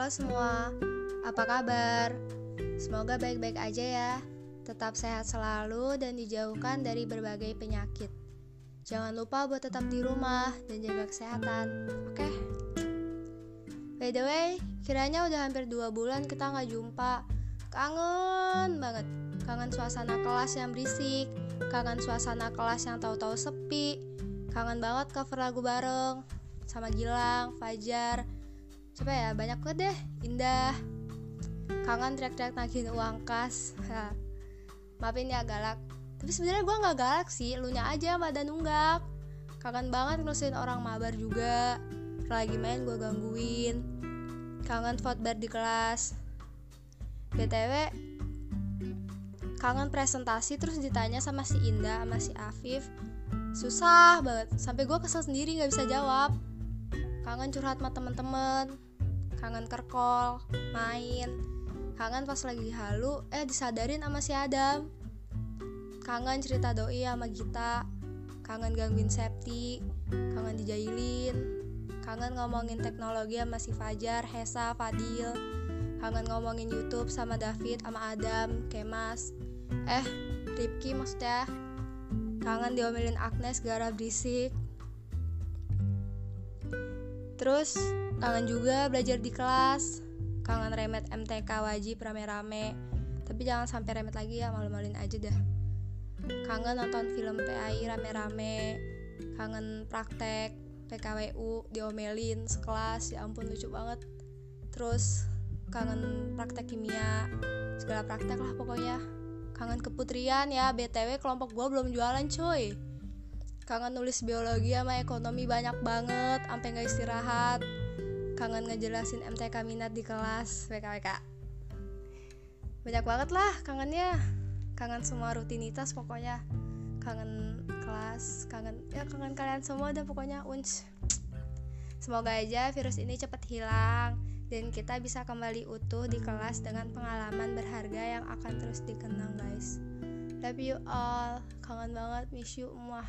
apa kabar? Semoga baik-baik aja ya. Tetap sehat selalu dan dijauhkan dari berbagai penyakit. Jangan lupa buat tetap di rumah dan jaga kesehatan, oke? By the way, kiranya udah hampir dua bulan kita nggak jumpa. Kangen banget. Kangen suasana kelas yang berisik, kangen suasana kelas yang tahu-tahu sepi, kangen banget cover lagu bareng sama Gilang, Fajar. Coba ya, banyak banget deh, indah. Kangen teriak-teriak nagih uang kas. Maafin ya galak. Tapi sebenarnya gue nggak galak sih, lu nya aja pada nunggak. Kangen banget ngurusin orang mabar juga. Lagi main gue gangguin. Kangen bar di kelas. BTW, kangen presentasi terus ditanya sama si Indah sama si Afif susah banget sampai gue kesel sendiri nggak bisa jawab kangen curhat sama temen-temen kangen kerkol main. Kangen pas lagi halu eh disadarin sama si Adam. Kangen cerita doi sama Gita. Kangen gangguin Septi. Kangen dijailin. Kangen ngomongin teknologi sama si Fajar, Hesa, Fadil. Kangen ngomongin YouTube sama David sama Adam, Kemas. Eh Ripki maksudnya. Kangen diomelin Agnes gara berisik terus kangen juga belajar di kelas. Kangen remet MTK wajib rame-rame. Tapi jangan sampai remet lagi ya malu-maluin aja dah. Kangen nonton film PAI rame-rame. Kangen praktek PKWU diomelin sekelas. Ya ampun lucu banget. Terus kangen praktek kimia. Segala praktek lah pokoknya. Kangen keputrian ya. Btw kelompok gue belum jualan cuy kangen nulis biologi sama ekonomi banyak banget sampai nggak istirahat. Kangen ngejelasin MTK minat di kelas WKWK banyak banget lah kangennya. Kangen semua rutinitas pokoknya. Kangen kelas kangen ya kangen kalian semua udah pokoknya unch semoga aja virus ini cepat hilang dan kita bisa kembali utuh di kelas dengan pengalaman berharga yang akan terus dikenang guys. Love you all. Kangen banget. Miss you. Muah